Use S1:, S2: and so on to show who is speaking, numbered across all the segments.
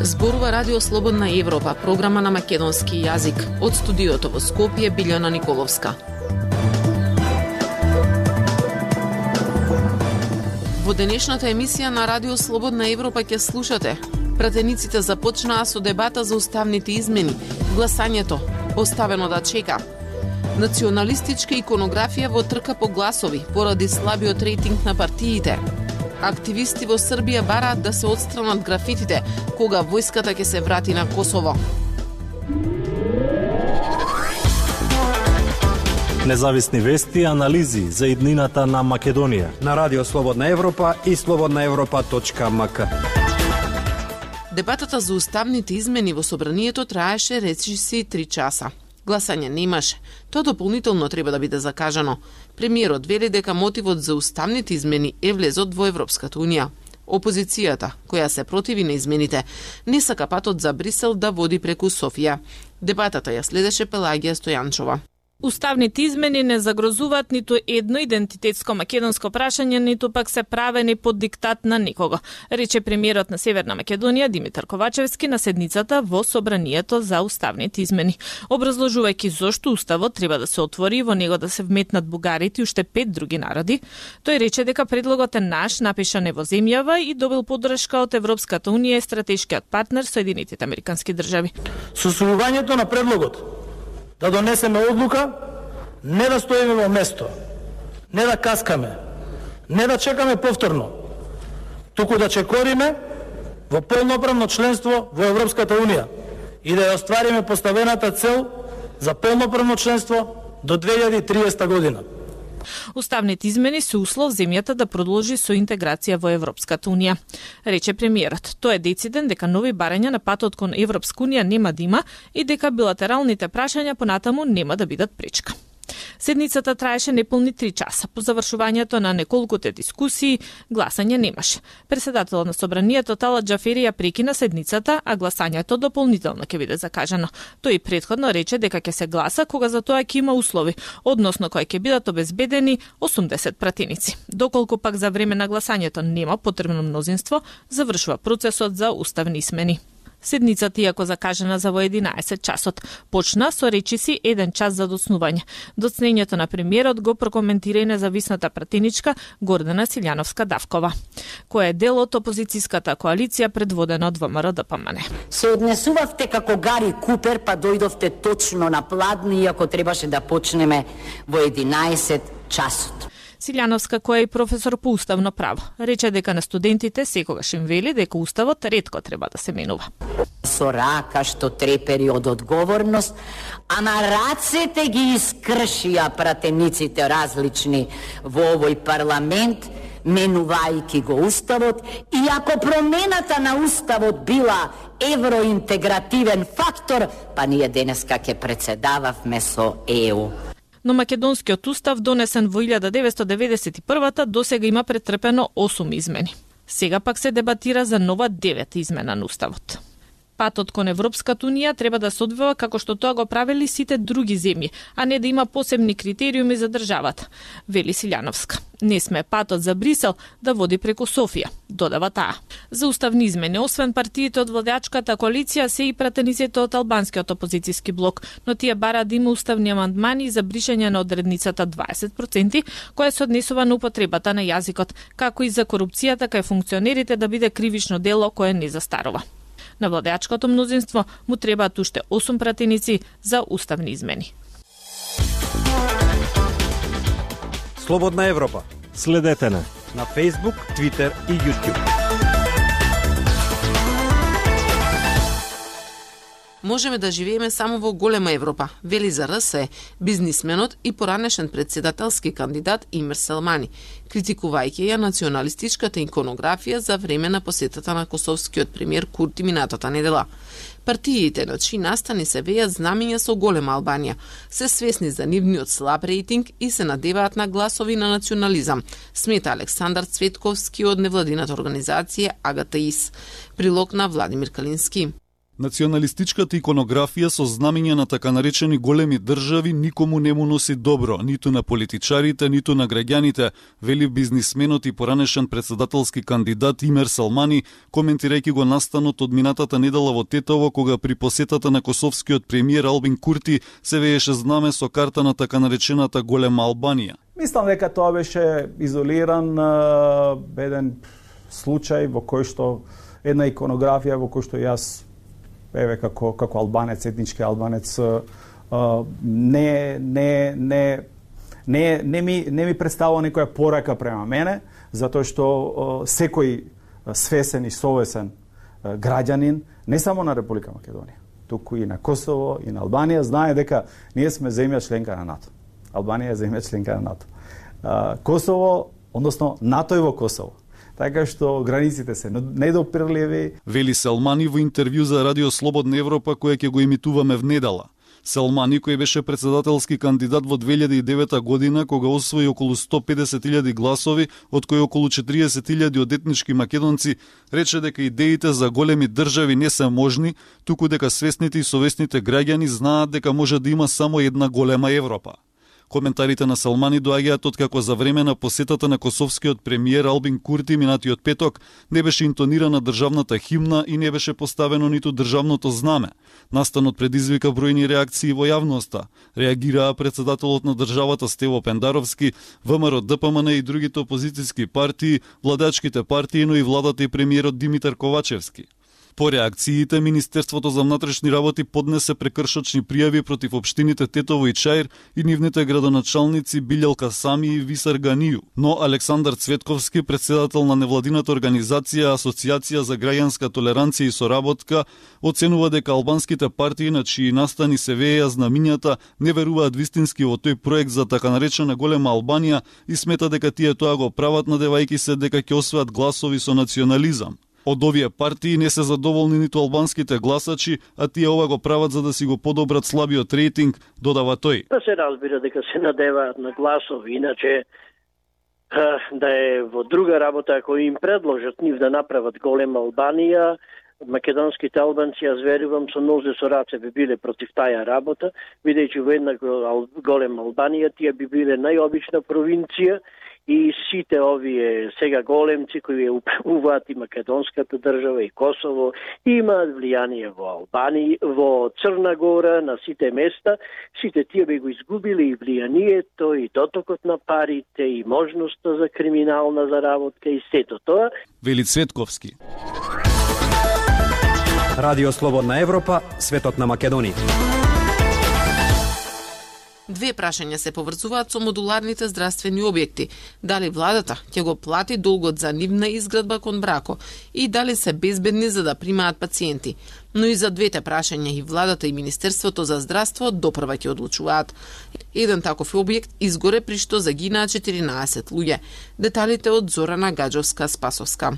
S1: Зборува Радио Слободна Европа, програма на македонски јазик. Од студиото во Скопје, Билјана Николовска. Во денешната емисија на Радио Слободна Европа ќе слушате Пратениците започнаа со дебата за уставните измени, гласањето оставено да чека. Националистичка иконографија во трка по гласови поради слабиот рейтинг на партиите. Активисти во Србија бараат да се отстранат графитите кога војската ќе се врати на Косово.
S2: Независни вести и анализи за иднината на Македонија.
S3: На Радио Слободна Европа и слободнаевропа.мк.
S1: Дебатата за уставните измени во собранието траеше речиси 3 часа. Гласање немаше. Тоа дополнително треба да биде закажано. Премиерот вели дека мотивот за уставните измени е влезот во Европската Унија. Опозицијата, која се противи на измените, не сака патот за Брисел да води преку Софија. Дебатата ја следеше Пелагија Стојанчова.
S4: Уставните измени не загрозуваат ниту едно идентитетско македонско прашање, ниту пак се правени под диктат на никого, рече премиерот на Северна Македонија Димитар Ковачевски на седницата во собранието за уставните измени. Образложувајќи зошто уставот треба да се отвори во него да се вметнат бугарите и уште пет други народи, тој рече дека предлогот е наш, напишан е во земјава и добил поддршка од Европската унија и стратешкиот партнер Соединетите Американски држави.
S5: Со на предлогот да донесеме одлука, не да стоиме во место, не да каскаме, не да чекаме повторно, туку да чекориме во полноправно членство во Европската Унија и да ја оствариме поставената цел за полноправно членство до 2030 година.
S4: Уставните измени се услов земјата да продолжи со интеграција во Европската Унија. Рече премиерот, тој е дециден дека нови барања на патот кон Европска Унија нема да има и дека билатералните прашања понатаму нема да бидат пречка. Седницата траеше неполни три часа. По завршувањето на неколкуте дискусии, гласање немаше. Председателот на собранието Тала Джафери ја прекина седницата, а гласањето дополнително ќе биде закажано. Тој предходно рече дека ќе се гласа кога за тоа ќе има услови, односно кои ќе бидат обезбедени 80 пратеници. Доколку пак за време на гласањето нема потребно мнозинство, завршува процесот за уставни смени. Седницата, иако закажена за во 11 часот, почна со речиси еден час за доснување. Доцнењето на премиерот го прокоментира и независната пратеничка Гордана Силјановска Давкова, која е дел од опозицијската коалиција предводена од ВМРО ДПМН.
S6: Се однесувавте како Гари Купер, па дојдовте точно на пладни, иако требаше да почнеме во 11 часот.
S4: Силјановска, која е професор по уставно право, рече дека на студентите секогаш им вели дека уставот ретко треба да се менува.
S6: Со рака што трепери од одговорност, а на рацете ги искршија пратениците различни. Во овој парламент, менувајќи го уставот, и ако промената на уставот била евроинтегративен фактор, па ние денеска ќе председававме со ЕУ
S4: но македонскиот устав донесен во 1991 досега има претрпено 8 измени. Сега пак се дебатира за нова 9 измена на уставот. Патот кон Европската Унија треба да се одвива како што тоа го правели сите други земји, а не да има посебни критериуми за државата, вели Силјановска. Не сме патот за Брисел да води преку Софија, додава таа. За уставни измени, освен партиите од владачката коалиција, се и пратениците од албанскиот опозицијски блок, но тие бара да има уставни амандмани за бришење на одредницата 20%, која се однесува на употребата на јазикот, како и за корупцијата кај функционерите да биде кривично дело кое не застарува. На владеачкото мнозинство му требаат уште 8 пратеници за уставни измени.
S3: Слободна Европа.
S2: Следете на
S3: на Facebook, Twitter и YouTube.
S1: Можеме да живееме само во голема Европа, вели за РС бизнисменот и поранешен председателски кандидат Имер Селмани, критикувајќи ја националистичката иконографија за време на посетата на косовскиот премиер Курти минатата недела. Партиите на чии настани се вејат знамиња со голема Албанија, се свесни за нивниот слаб рейтинг и се надеваат на гласови на национализам, смета Александар Цветковски од невладината организација АГТИС. Прилог на Владимир Калински.
S7: Националистичката иконографија со знамења на така наречени големи држави никому не му носи добро, ниту на политичарите, ниту на граѓаните, вели бизнисменот и поранешен председателски кандидат Имер Салмани, коментирајќи го настанот од минатата недела во Тетово, кога при посетата на косовскиот премиер Албин Курти се вееше знаме со карта на така наречената голема Албанија.
S8: Мислам дека тоа беше изолиран еден случај во кој што една иконографија во кој што јас еве како како албанец, етнички албанец, не не не не не ми не ми представува некоја порака према мене, затоа што секој свесен и совесен граѓанин не само на Република Македонија, туку и на Косово и на Албанија знае дека ние сме земја членка на НАТО. Албанија е земја членка на НАТО. Косово, односно НАТО е во Косово така што границите се недопирливи.
S7: Вели Салмани во интервју за Радио Слободна Европа која ќе го имитуваме в недела. Салмани кој беше председателски кандидат во 2009 година, кога освои околу 150.000 гласови, од кои околу 40.000 од етнички македонци, рече дека идеите за големи држави не се можни, туку дека свесните и совесните граѓани знаат дека може да има само една голема Европа. Коментарите на Салмани доаѓаат од како за време на посетата на косовскиот премиер Албин Курти минатиот петок не беше интонирана државната химна и не беше поставено ниту државното знаме. Настанот предизвика бројни реакции во јавноста. Реагираа председателот на државата Стево Пендаровски, ВМРО ДПМН и другите опозициски партии, владачките партии, но и владата и премиерот Димитар Ковачевски. По реакциите, Министерството за внатрешни работи поднесе прекршочни пријави против општините Тетово и Чаир и нивните градоначалници Билјалка Сами и Висар Ганију. Но Александар Цветковски, председател на невладината организација Асоциација за граѓанска толеранција и соработка, оценува дека албанските партии на чии настани се веја знамињата не веруваат вистински во тој проект за така наречена голема Албанија и смета дека тие тоа го прават надевајќи се дека ќе освојат гласови со национализам. Од овие партии не се задоволни ниту албанските гласачи, а тие ова го прават за да си го подобрат слабиот рейтинг, додава тој.
S9: Да се разбира дека се надеваат на гласови, иначе да е во друга работа ако им предложат нив да направат голема Албанија, македонските албанци, аз верувам, со нозе со раце би биле против таја работа, бидејќи во една голема Албанија тие би биле најобична провинција и сите овие сега големци кои ја управуваат и македонската држава и Косово имаат влијание во Албанија, во Црна Гора, на сите места, сите тие би го изгубили и влијанието и дотокот на парите и можноста за криминална заработка и сето тоа.
S7: Вели Цветковски.
S3: Радио Слободна Европа, светот на Македонија.
S1: Две прашања се поврзуваат со модуларните здравствени објекти. Дали владата ќе го плати долгот за нивна изградба кон Брако и дали се безбедни за да примаат пациенти. Но и за двете прашања и владата и Министерството за здравство допрва ќе одлучуваат. Еден таков објект изгоре при што загинаа 14 луѓе. Деталите од Зорана Гаджовска-Спасовска.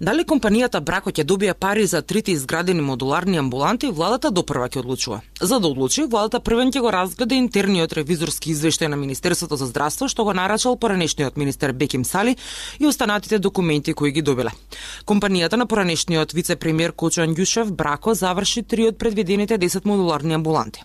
S10: Дали компанијата Брако ќе добие пари за трите изградени модуларни амбуланти, владата допрва ќе одлучува. За да одлучи, владата првен ќе го разгледа интерниот ревизорски извештај на Министерството за здравство што го нарачал поранешниот министер Беким Сали и останатите документи кои ги добила. Компанијата на поранешниот вице-премиер Кочан Јушев Брако заврши три од предвидените 10 модуларни амбуланти.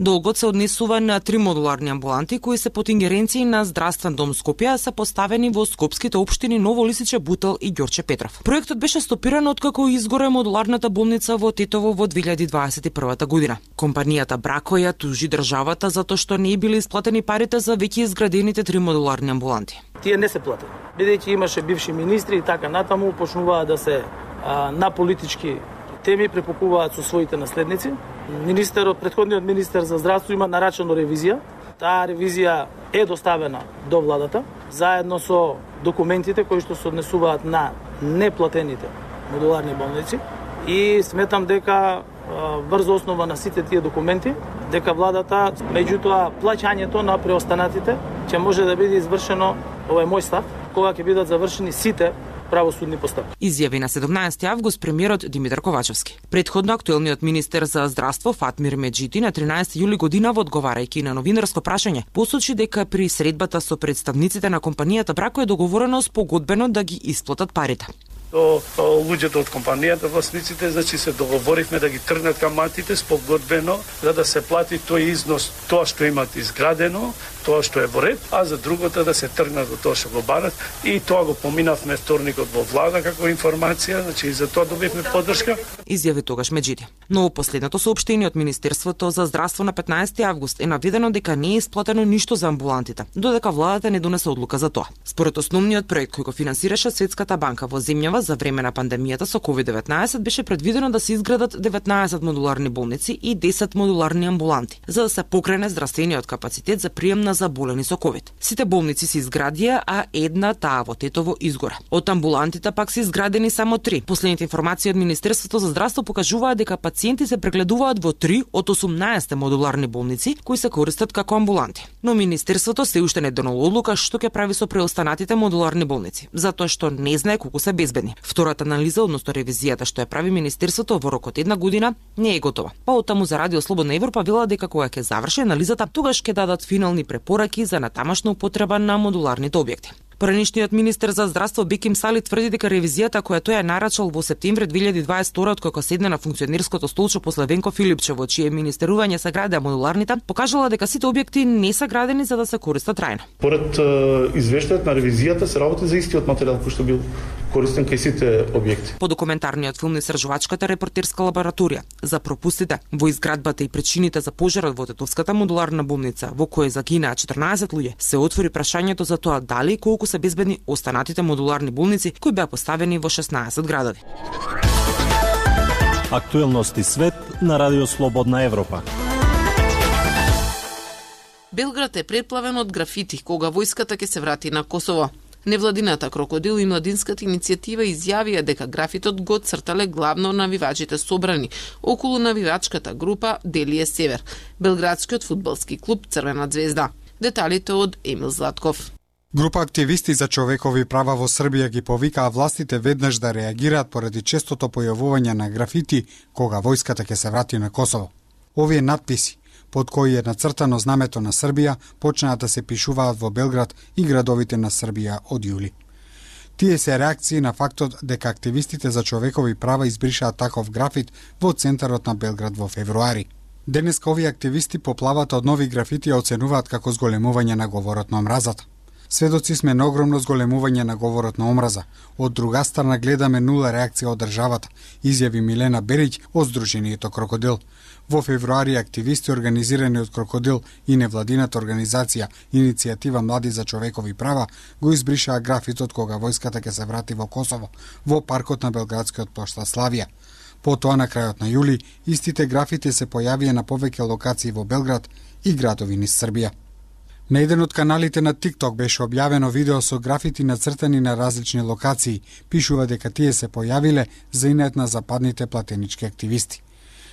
S10: Долгот се однесува на три модуларни амбуланти кои се под ингеренции на Здравствен дом Скопје, се поставени во скопските општини Ново Лисиче, Бутел и Ѓорче Петров. Проектот беше стопиран откако изгоре модуларната болница во Тетово во 2021 година. Компанијата Брако ја тужи државата затоа што не биле исплатени парите за веќе изградените три модуларни амбуланти.
S5: Тие не се платени. Бидејќи имаше бивши министри и така натаму почнуваа да се а, на политички теми препокуваат со своите наследници. Министерот, предходниот министер за здравство има нарачено ревизија. Таа ревизија е доставена до владата, заедно со документите кои што се однесуваат на неплатените модуларни болници и сметам дека врз основа на сите тие документи, дека владата, меѓутоа плаќањето на преостанатите ќе може да биде извршено, ова е мој став, кога ќе бидат завршени сите правосудни постапки.
S10: Изјави на 17 август премиерот Димитар Ковачевски. Предходно актуелниот министер за здравство Фатмир Меджити на 13 јули година одговарајќи на новинарско прашање посочи дека при средбата со представниците на компанијата Брако е договорено спогодбено да ги исплатат парите.
S5: до луѓето од компанијата, власниците, значи се договоривме да ги тргнат каматите спогодбено, за да се плати тој износ, тоа што имат изградено, тоа што е во ред, а за другото да се тргнат од тоа што го барат и тоа го поминавме вторникот во влада како информација, значи и за тоа добивме поддршка.
S10: Изјави тогаш Меджиди. Но во последното соопштение од Министерството за здравство на 15 август е наведено дека не е исплатено ништо за амбулантите, додека владата не донесе одлука за тоа. Според основниот проект кој го финансираше Светската банка во земјава за време на пандемијата со COVID-19 беше предвидено да се изградат 19 модуларни болници и 10 модуларни амбуланти, за да се покрене здравствениот капацитет за прием на заболени со ковид. Сите болници се изградија, а една таа во Тетово изгора. Од амбулантите пак се изградени само три. Последните информации од Министерството за здравство покажуваат дека пациенти се прегледуваат во три од 18 модуларни болници кои се користат како амбуланти. Но Министерството се уште не донело одлука што ќе прави со преостанатите модуларни болници, затоа што не знае колку се безбедни. Втората анализа, односно ревизијата што ја прави Министерството во рокот една година, не е готова. Па оттаму за Радио Слободна Европа вела дека кога ќе заврши анализата, тогаш ќе дадат финални препораки за натамашна употреба на модуларните објекти. Поранишниот министер за здравство Биким Сали тврди дека ревизијата која тој е нарачал во септември 2022 кога седна на функционерското столче после Венко Филипчево, чие министерување се граде модуларните, покажала дека сите објекти не се градени за да се користат трајно.
S11: Поред извештајот на ревизијата се работи за истиот материјал кој што бил користен кај сите објекти.
S10: По документарниот филм Истражувачката репортерска лабораторија за пропустите во изградбата и причините за пожарот во Тетовската модуларна болница во која загинаа 14 луѓе, се отвори прашањето за тоа дали и колку се безбедни останатите модуларни болници кои беа поставени во 16 градови.
S2: Актуелности свет на Радио Слободна Европа.
S1: Белград е преплавен од графити кога војската ќе се врати на Косово. Невладината Крокодил и Младинската иницијатива изјавија дека графитот го цртале главно навивачите собрани околу навивачката група Делие Север, белградскиот фудбалски клуб Црвена звезда. Деталите од Емил Златков.
S12: Група активисти за човекови права во Србија ги повикаа властите веднаш да реагираат поради честото појавување на графити кога војската ќе се врати на Косово. Овие надписи, под кој е нацртано знамето на Србија, почнаа да се пишуваат во Белград и градовите на Србија од јули. Тие се реакции на фактот дека активистите за човекови права избришаа таков графит во центарот на Белград во февруари. Денеска овие активисти поплавата од нови графити ја оценуваат како зголемување на говорот на омразата. Сведоци сме на огромно зголемување на говорот на омраза. Од друга страна гледаме нула реакција од државата, изјави Милена Бериќ од Сдруженијето Крокодил. Во февруари активисти организирани од Крокодил и невладината организација Иницијатива Млади за човекови права го избришаа графитот кога војската ќе се врати во Косово, во паркот на Белградскиот пошта Славија. Потоа на крајот на јули, истите графити се појавија на повеќе локации во Белград и градови низ Србија. На еден од каналите на TikTok беше објавено видео со графити нацртани на различни локации, пишува дека тие се појавиле за инет на западните платенички активисти.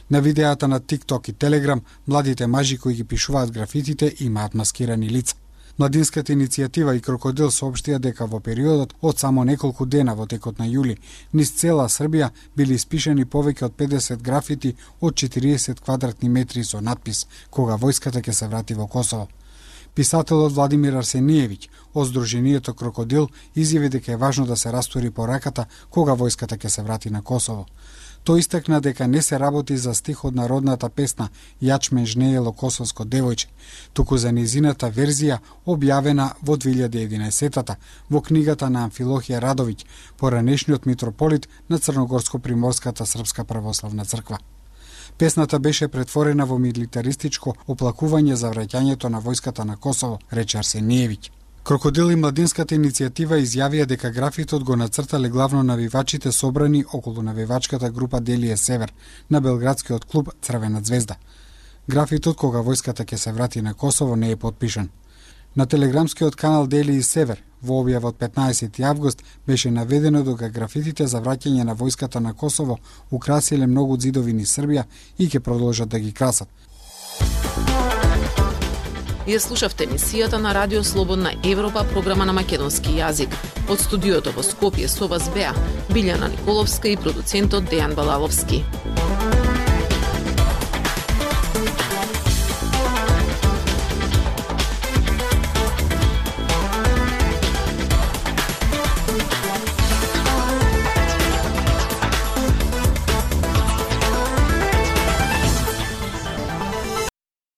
S12: На видеата на TikTok и Telegram, младите мажи кои ги пишуваат графитите имаат маскирани лица. Младинската иницијатива и Крокодил соопштија дека во периодот од само неколку дена во текот на јули низ цела Србија били испишани повеќе од 50 графити од 40 квадратни метри со надпис кога војската ќе се врати во Косово. Писателот Владимир Арсениевиќ од Сдруженијето Крокодил изјави дека е важно да се растури пораката кога војската ќе се врати на Косово. Тој истакна дека не се работи за стих од народната песна Јачмен жнеело косовско девојче, туку за низината верзија објавена во 2011-та во книгата на Амфилохија Радовиќ, поранешниот митрополит на Црногорско-приморската српска православна црква. Песната беше претворена во милитаристичко оплакување за враќањето на војската на Косово, рече Арсениевиќ. Крокодил и младинската иницијатива изјавија дека графитот го нацртале главно навивачите собрани околу навивачката група Делие Север на белградскиот клуб Црвена звезда. Графитот кога војската ќе се врати на Косово не е подпишан. На телеграмскиот канал Дели и Север во објава од 15 август беше наведено дека графитите за враќање на војската на Косово украсиле многу зидови низ Србија и ќе продолжат да ги красат.
S1: Ја слушавте емисијата на Радио Слободна Европа, програма на македонски јазик. Од студиото во Скопје со вас беа Билјана Николовска и продуцентот Дејан Балаловски.